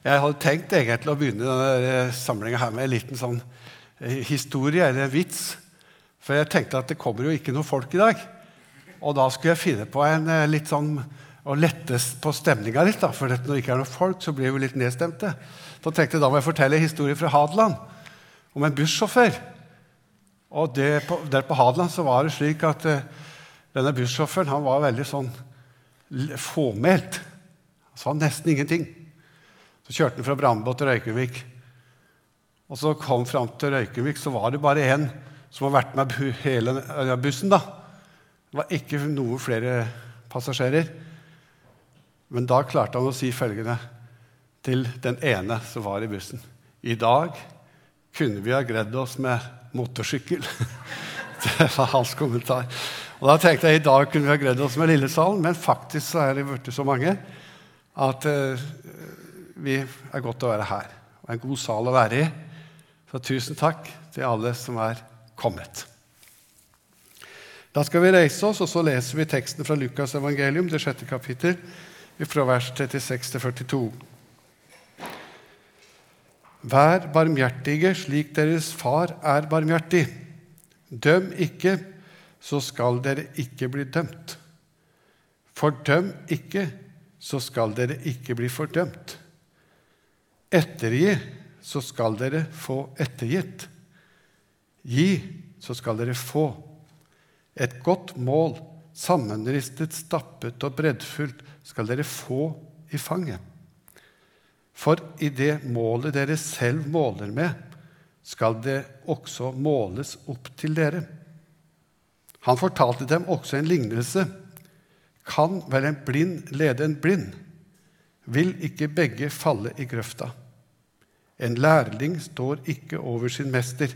Jeg hadde tenkt egentlig å begynne denne samlinga her med en liten sånn eh, historie eller en vits. For jeg tenkte at det kommer jo ikke noe folk i dag. Og da skulle jeg finne på en eh, litt sånn å lette på stemninga litt. da, For når det ikke er noe folk, så blir vi litt nedstemte. Så tenkte jeg da må jeg fortelle en historie fra Hadeland om en bussjåfør. Og det, Der på Hadeland så var det slik at denne bussjåføren han var veldig sånn fåmælt. Han sa nesten ingenting. Så kjørte han fra Brandbo til Røykevik. Og så kom fram til Røykevik, så var det bare én som har vært med hele bussen. da. Det var ikke noe flere passasjerer. Men da klarte han å si følgende til den ene som var i bussen. I dag kunne vi ha gredd oss med motorsykkel. Det var hans kommentar. Og da tenkte jeg i dag kunne vi ha greid oss med Lillesalen, men faktisk så er det blitt så mange at uh, vi er godt å være her. Og en god sal å være i. Så tusen takk til alle som er kommet. Da skal vi reise oss, og så leser vi teksten fra Lukas evangelium, det sjette kapittel, fra vers 36 til 42. Vær barmhjertige slik deres far er barmhjertig. Døm ikke, så skal dere ikke bli dømt. Fordøm ikke, så skal dere ikke bli fordømt. Ettergi, så skal dere få ettergitt. Gi, så skal dere få. Et godt mål, sammenristet, stappet og breddfullt, skal dere få i fanget. For i det målet dere selv måler med, skal det også måles opp til dere. Han fortalte dem også en lignelse. Kan vel en blind lede en blind? Vil ikke begge falle i grøfta? En lærling står ikke over sin mester,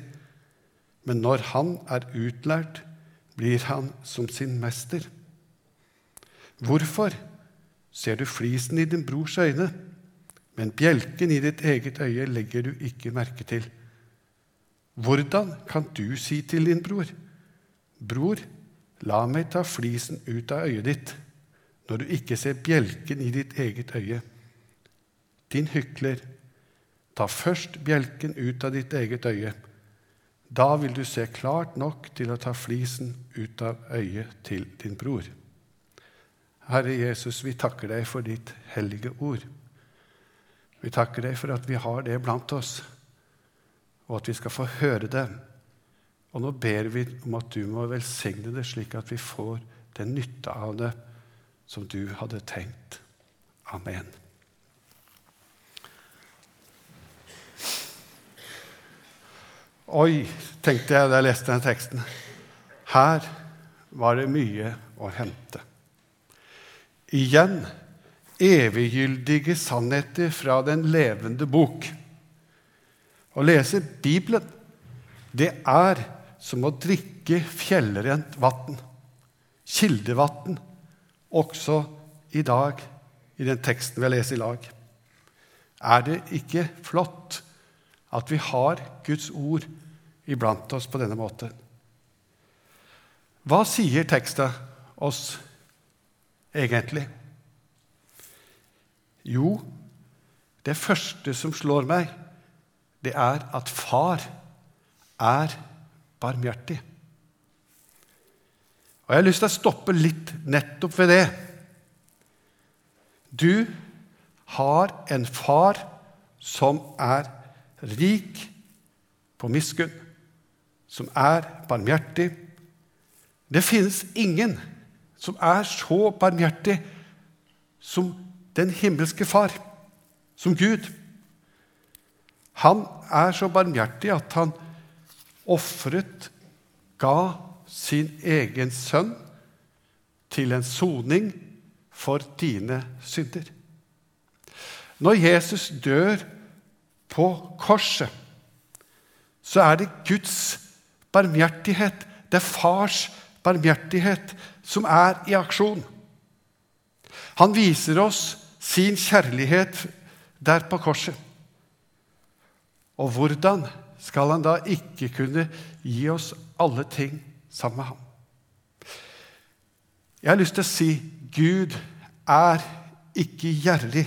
men når han er utlært, blir han som sin mester. Hvorfor ser du flisen i din brors øyne? men bjelken i ditt eget øye legger du ikke merke til. Hvordan kan du si til din bror, Bror, la meg ta flisen ut av øyet ditt, når du ikke ser bjelken i ditt eget øye? Din hykler, ta først bjelken ut av ditt eget øye. Da vil du se klart nok til å ta flisen ut av øyet til din bror. Herre Jesus, vi takker deg for ditt hellige ord. Vi takker deg for at vi har det blant oss, og at vi skal få høre det. Og nå ber vi om at du må velsigne det, slik at vi får den nytte av det som du hadde tenkt. Amen. Oi, tenkte jeg da jeg leste den teksten. Her var det mye å hente. Igjen eviggyldige sannheter fra den levende bok. Å lese Bibelen, det er som å drikke fjellrent vann. Kildevann, også i dag, i den teksten vi har lest i lag. Er det ikke flott at vi har Guds ord iblant oss på denne måten? Hva sier teksten oss egentlig? Jo, det første som slår meg, det er at far er barmhjertig. Og Jeg har lyst til å stoppe litt nettopp ved det. Du har en far som er rik på miskunn, som er barmhjertig. Det finnes ingen som er så barmhjertig som den himmelske Far, som Gud. Han er så barmhjertig at han ofret, ga sin egen sønn til en soning for dine synder. Når Jesus dør på korset, så er det Guds barmhjertighet, det er fars barmhjertighet, som er i aksjon. Han viser oss sin kjærlighet der på korset. Og hvordan skal han da ikke kunne gi oss alle ting sammen med ham? Jeg har lyst til å si Gud er ikke gjerrig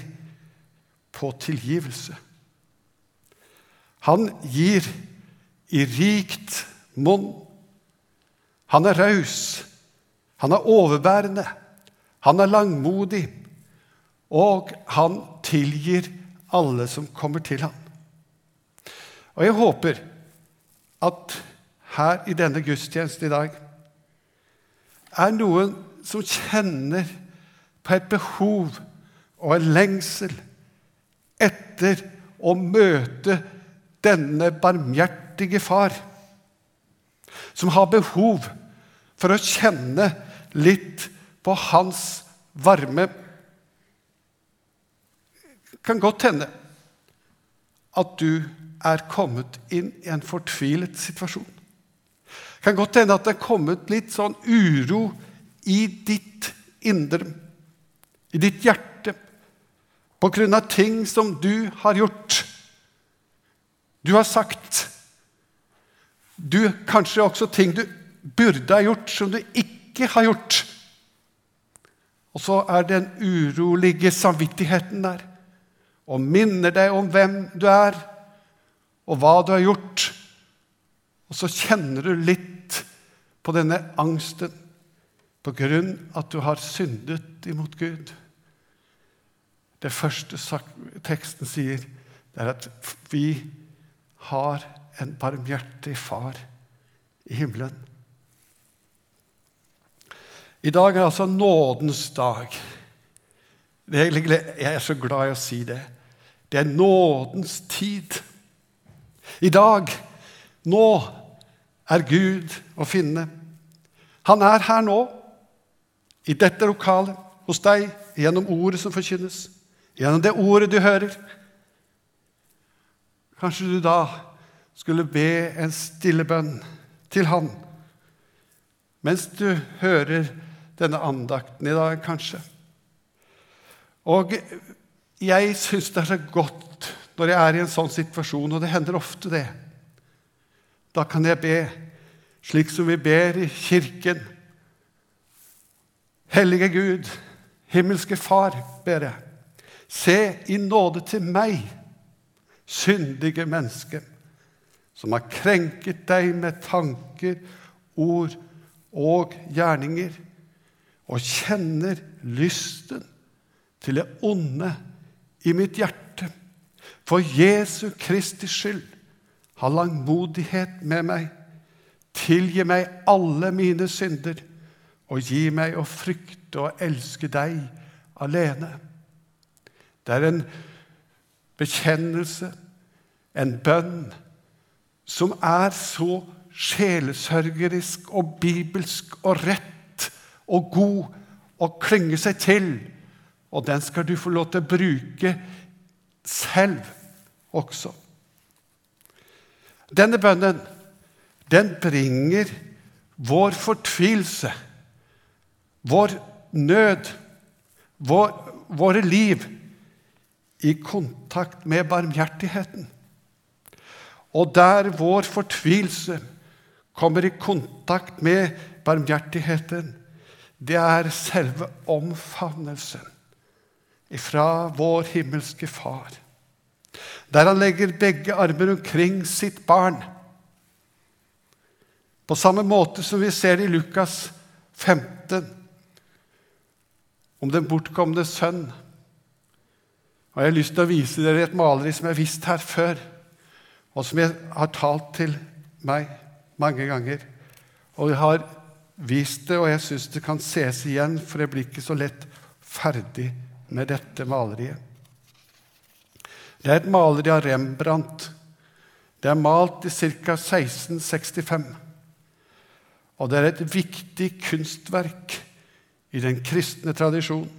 på tilgivelse. Han gir i rikt monn. Han er raus. Han er overbærende. Han er langmodig. Og han tilgir alle som kommer til ham. Og jeg håper at her i denne gudstjenesten i dag er noen som kjenner på et behov og en lengsel etter å møte denne barmhjertige far, som har behov for å kjenne litt på hans varme. Det kan godt hende at du er kommet inn i en fortvilet situasjon. Det kan godt hende at det er kommet litt sånn uro i ditt indre, i ditt hjerte, på grunn av ting som du har gjort. Du har sagt. Du, kanskje også ting du burde ha gjort, som du ikke har gjort. Og så er den urolige samvittigheten der og minner deg om hvem du er, og hva du har gjort. Og så kjenner du litt på denne angsten på grunn at du har syndet imot Gud. Det første teksten sier, det er at vi har en barmhjertig far i himmelen. I dag er altså nådens dag. Jeg er så glad i å si det. Det er nådens tid. I dag, nå, er Gud å finne. Han er her nå, i dette lokalet, hos deg, gjennom ordet som forkynnes, gjennom det ordet du hører. Kanskje du da skulle be en stille bønn til Han mens du hører denne andakten i dag, kanskje. Og jeg syns det er så godt når jeg er i en sånn situasjon, og det hender ofte, det. Da kan jeg be slik som vi ber i kirken. Hellige Gud, himmelske Far, ber jeg. Se i nåde til meg, syndige menneske, som har krenket deg med tanker, ord og gjerninger, og kjenner lysten til det onde i mitt hjerte. For Jesu Kristi skyld, ha langmodighet med meg. Tilgi meg alle mine synder, og gi meg å frykte og elske deg alene. Det er en bekjennelse, en bønn, som er så sjelesørgerisk og bibelsk og rett og god å klynge seg til og den skal du få lov til å bruke selv også. Denne bønnen, den bringer vår fortvilelse, vår nød, vår, våre liv i kontakt med barmhjertigheten. Og der vår fortvilelse kommer i kontakt med barmhjertigheten, det er selve omfavnelsen ifra vår himmelske Far, der han legger begge armer omkring sitt barn. På samme måte som vi ser i Lukas 15 om den bortkomne sønn. Og Jeg har lyst til å vise dere et maleri som jeg har vist her før, og som jeg har talt til meg mange ganger. Og jeg har vist det, og jeg syns det kan ses igjen, for jeg blir ikke så lett ferdig med dette maleriet. Det er et maleri av Rembrandt. Det er malt i ca. 1665. Og det er et viktig kunstverk i den kristne tradisjonen.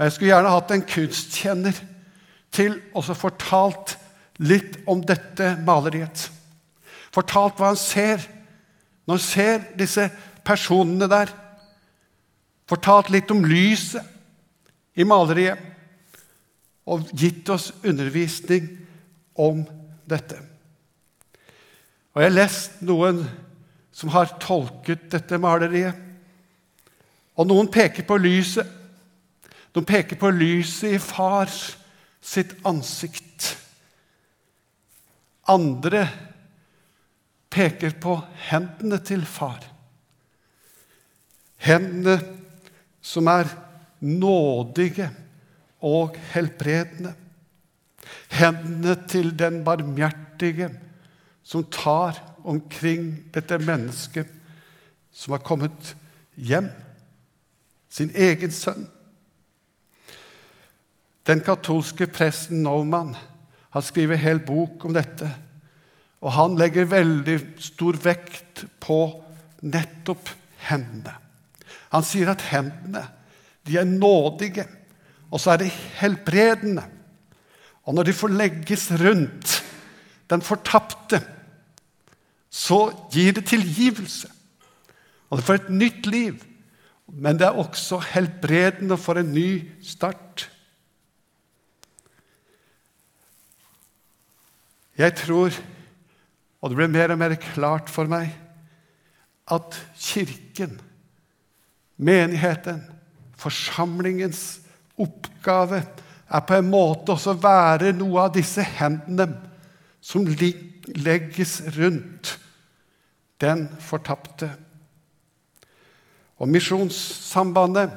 Og Jeg skulle gjerne hatt en kunstkjenner til å fortalt litt om dette maleriet. Fortalt hva han ser når han ser disse personene der. Fortalt litt om lyset i maleriet og gitt oss undervisning om dette. Og Jeg har lest noen som har tolket dette maleriet. Og noen peker på lyset. De peker på lyset i fars sitt ansikt. Andre peker på hendene til far. Hendene som er nådige og helbredende. Hendene til den barmhjertige som tar omkring dette mennesket som har kommet hjem, sin egen sønn. Den katolske presten Naumann har skrevet en hel bok om dette. Og han legger veldig stor vekt på nettopp hendene. Han sier at hendene de er nådige, og så er de helbredende. Og når de får legges rundt den fortapte, så gir det tilgivelse. Og det får et nytt liv. Men det er også helbredende for en ny start. Jeg tror, og det ble mer og mer klart for meg, at Kirken, menigheten, forsamlingens oppgave er på en måte også å være noe av disse hendene som legges rundt den fortapte. Og Misjonssambandet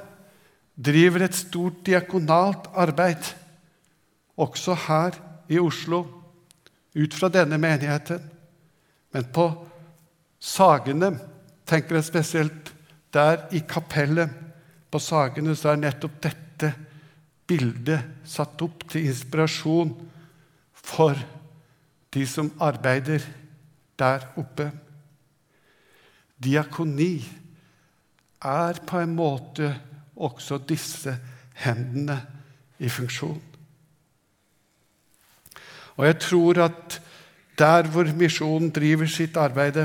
driver et stort diakonalt arbeid, også her i Oslo ut fra denne menigheten. Men på Sagene tenker jeg spesielt der i kapellet på Sagene så er nettopp dette bildet satt opp til inspirasjon for de som arbeider der oppe. Diakoni er på en måte også disse hendene i funksjon. Og jeg tror at der hvor misjonen driver sitt arbeid,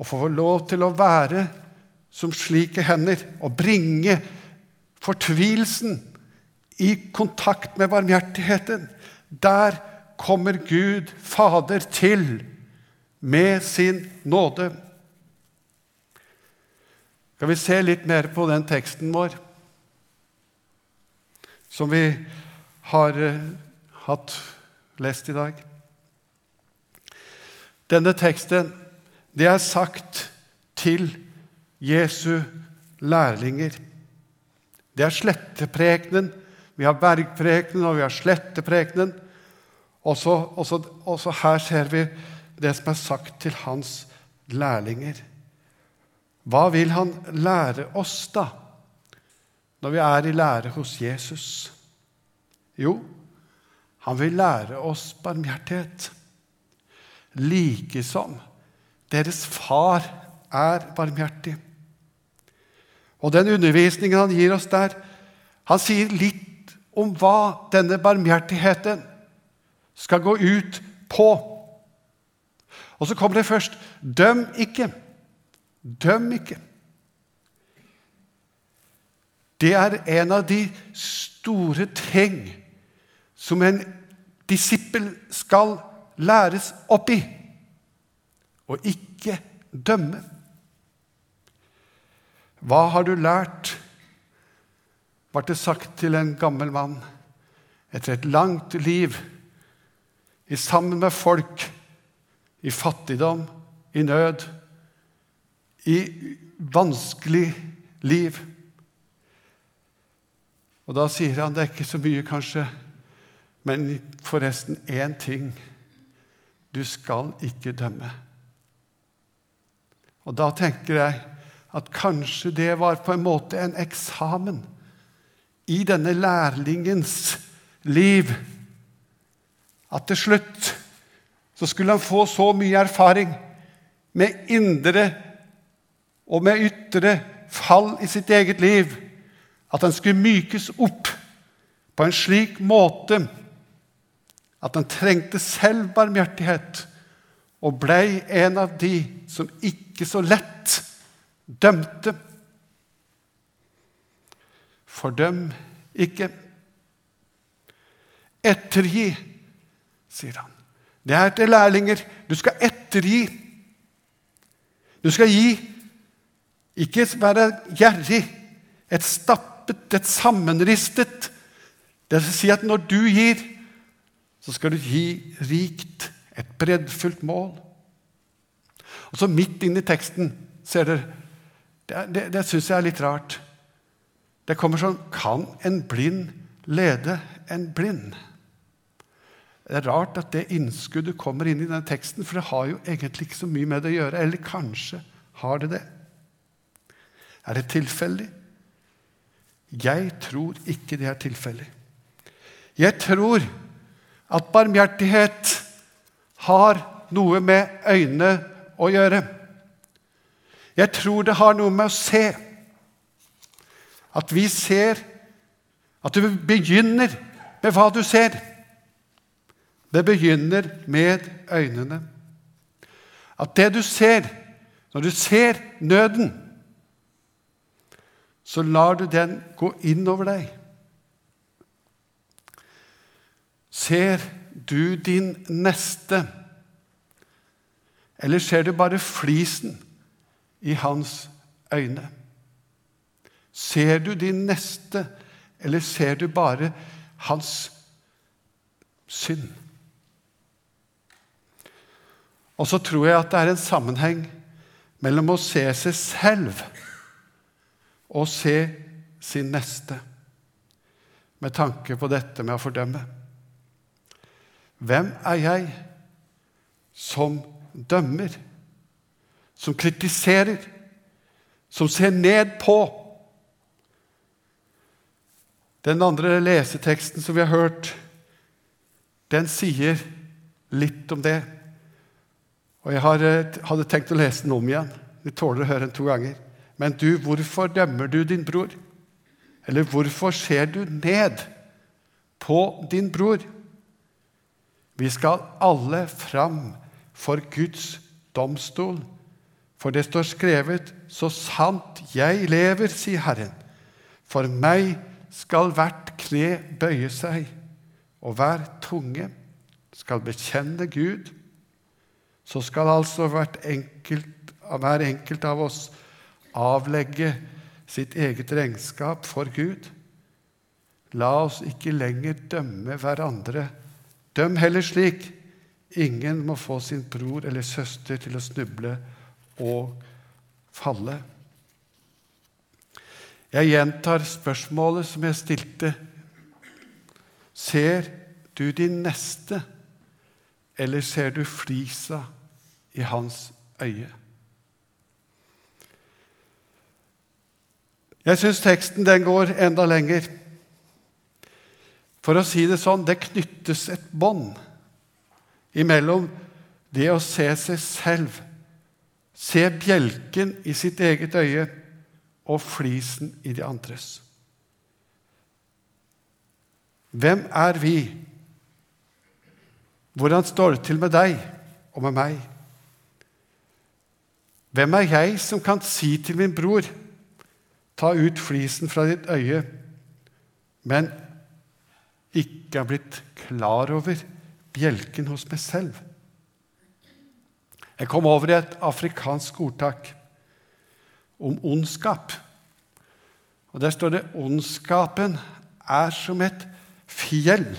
å få lov til å være som slike hender og bringe fortvilelsen i kontakt med barmhjertigheten, der kommer Gud Fader til med sin nåde. Skal vi se litt mer på den teksten vår som vi har uh, hatt lest i dag. Denne teksten det er sagt til Jesu lærlinger. Det er sletteprekenen. Vi har bergprekenen, og vi har sletteprekenen. Også, også, også her ser vi det som er sagt til hans lærlinger. Hva vil han lære oss, da, når vi er i lære hos Jesus? Jo, han vil lære oss barmhjertighet. Like som deres far er barmhjertig. Og den undervisningen han gir oss der, han sier litt om hva denne barmhjertigheten skal gå ut på. Og så kommer det først døm ikke. Døm ikke. Det er en av de store ting som en disippel skal læres opp i, og ikke dømme. Hva har du lært? ble det sagt til en gammel mann etter et langt liv i sammen med folk i fattigdom, i nød, i vanskelig liv. Og da sier han det er ikke så mye, kanskje, men forresten én ting du skal ikke dømme. Og da tenker jeg at kanskje det var på en måte en eksamen i denne lærlingens liv. At til slutt så skulle han få så mye erfaring med indre og med ytre fall i sitt eget liv at han skulle mykes opp på en slik måte at han trengte selv barmhjertighet og blei en av de som ikke så lett dømte. Fordøm ikke. Ettergi, sier han. Det er til lærlinger. Du skal ettergi. Du skal gi. Ikke være gjerrig, et stappet, et sammenristet Det vil si at når du gir, så skal du gi rikt, et breddfullt mål. Og så midt inn i teksten ser dere Det, det, det syns jeg er litt rart. Det kommer sånn Kan en blind lede en blind? Det er rart at det innskuddet kommer inn i denne teksten, for det har jo egentlig ikke så mye med det å gjøre. Eller kanskje har det det. Er det tilfeldig? Jeg tror ikke det er tilfeldig. Jeg tror at barmhjertighet har noe med øyne å gjøre. Jeg tror det har noe med å se. At vi ser. At du begynner med hva du ser. Det begynner med øynene. At det du ser, når du ser nøden, så lar du den gå inn over deg. Ser du din neste, eller ser du bare flisen i hans øyne? Ser du din neste, eller ser du bare hans synd? Og så tror jeg at det er en sammenheng mellom å se seg selv og se sin neste, med tanke på dette med å fordømme. Hvem er jeg som dømmer, som kritiserer, som ser ned på? Den andre leseteksten som vi har hørt, den sier litt om det. Og jeg hadde tenkt å lese den om igjen. Vi tåler å høre den to ganger. Men du, hvorfor dømmer du din bror? Eller hvorfor ser du ned på din bror? Vi skal alle fram for Guds domstol. For det står skrevet, så sant jeg lever, sier Herren. For meg skal hvert kne bøye seg, og hver tunge skal bekjenne Gud så skal altså enkelt, hver enkelt av oss avlegge sitt eget regnskap for Gud. La oss ikke lenger dømme hverandre. Døm heller slik. Ingen må få sin bror eller søster til å snuble og falle. Jeg gjentar spørsmålet som jeg stilte. Ser du din neste, eller ser du flisa i hans øye. Jeg syns teksten den går enda lenger. For å si det sånn det knyttes et bånd imellom det å se seg selv, se bjelken i sitt eget øye og flisen i de andres. Hvem er vi? Hvordan står det til med deg og med meg? Hvem er jeg som kan si til min bror, ta ut flisen fra ditt øye, men ikke er blitt klar over bjelken hos meg selv? Jeg kom over et afrikansk ordtak om ondskap. Og Der står det 'ondskapen er som et fjell'.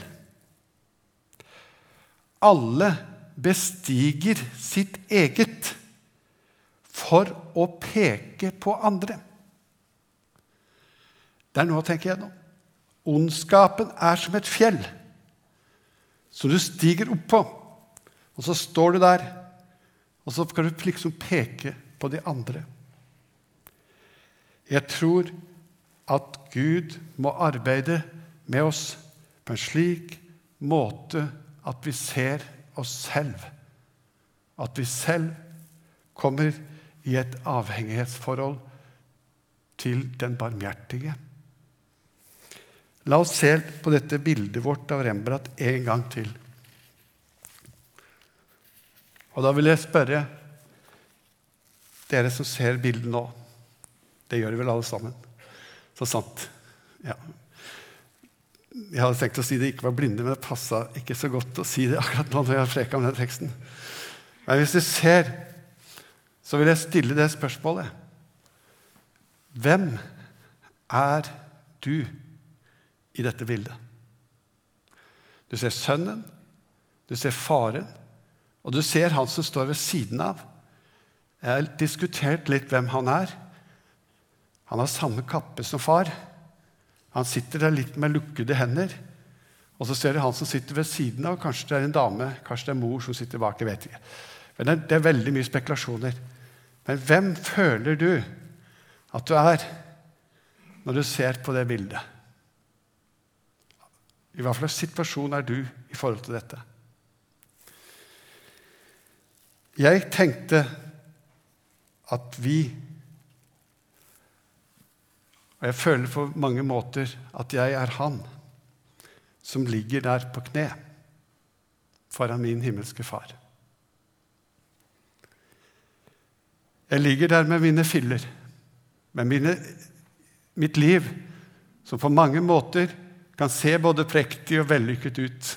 Alle bestiger sitt eget for å peke på andre. Det er noe å tenke gjennom. Ondskapen er som et fjell som du stiger opp på. Og så står du der, og så skal du liksom peke på de andre. Jeg tror at Gud må arbeide med oss på en slik måte at vi ser oss selv. At vi selv kommer i et avhengighetsforhold til den barmhjertige. La oss se på dette bildet vårt av Rembrandt en gang til. Og da vil jeg spørre dere som ser bildet nå Det gjør vel alle sammen? Så sant. Ja. Jeg hadde tenkt å si det ikke var blinde, men det passa ikke så godt å si det akkurat nå når jeg freka med den teksten. Men hvis du ser så vil jeg stille det spørsmålet. Hvem er du i dette bildet? Du ser sønnen, du ser faren, og du ser han som står ved siden av. Jeg har diskutert litt hvem han er. Han har samme kappe som far. Han sitter der litt med lukkede hender. Og så ser du han som sitter ved siden av. Kanskje det er en dame, kanskje det er mor som sitter bak. jeg vet ikke. Men det er, veldig mye spekulasjoner. Men hvem føler du at du er når du ser på det bildet? I hva slags situasjon er du i forhold til dette? Jeg tenkte at vi Og jeg føler på mange måter at jeg er han som ligger der på kne foran min himmelske far. Jeg ligger der med mine filler, med mine, mitt liv, som på mange måter kan se både prektig og vellykket ut.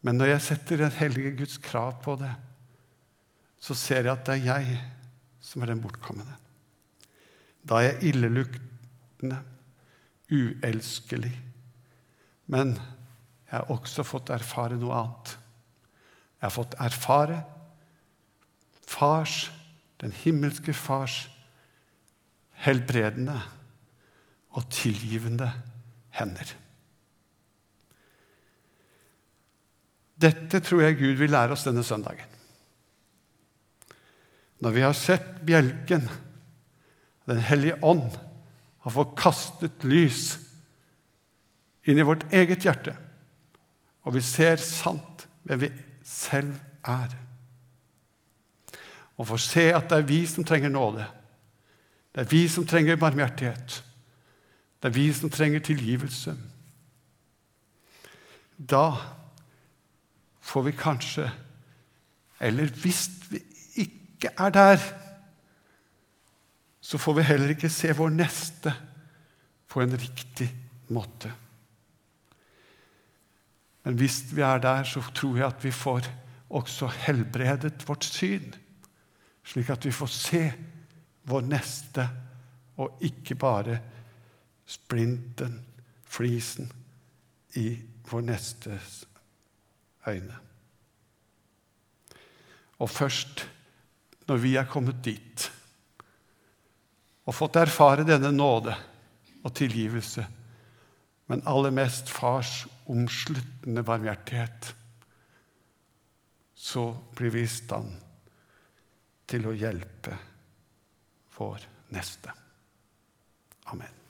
Men når jeg setter den hellige Guds krav på det, så ser jeg at det er jeg som er den bortkomne. Da er jeg illeluktende, uelskelig. Men jeg har også fått erfare noe annet. Jeg har fått erfare fars, den himmelske fars, helbredende og tilgivende hender. Dette tror jeg Gud vil lære oss denne søndagen. Når vi har sett bjelken, Den hellige ånd, har fått kastet lys inn i vårt eget hjerte, og vi ser sant hvem vi selv er. Og får se at det er vi som trenger nåde. Det er vi som trenger barmhjertighet. Det er vi som trenger tilgivelse. Da får vi kanskje Eller hvis vi ikke er der, så får vi heller ikke se vår neste på en riktig måte. Men hvis vi er der, så tror jeg at vi får også helbredet vårt syn, slik at vi får se vår neste, og ikke bare splinten, flisen, i vår nestes øyne. Og først når vi er kommet dit og fått erfare denne nåde og tilgivelse, men aller mest fars omsluttende barmhjertighet, så blir vi i stand til å hjelpe vår neste. Amen.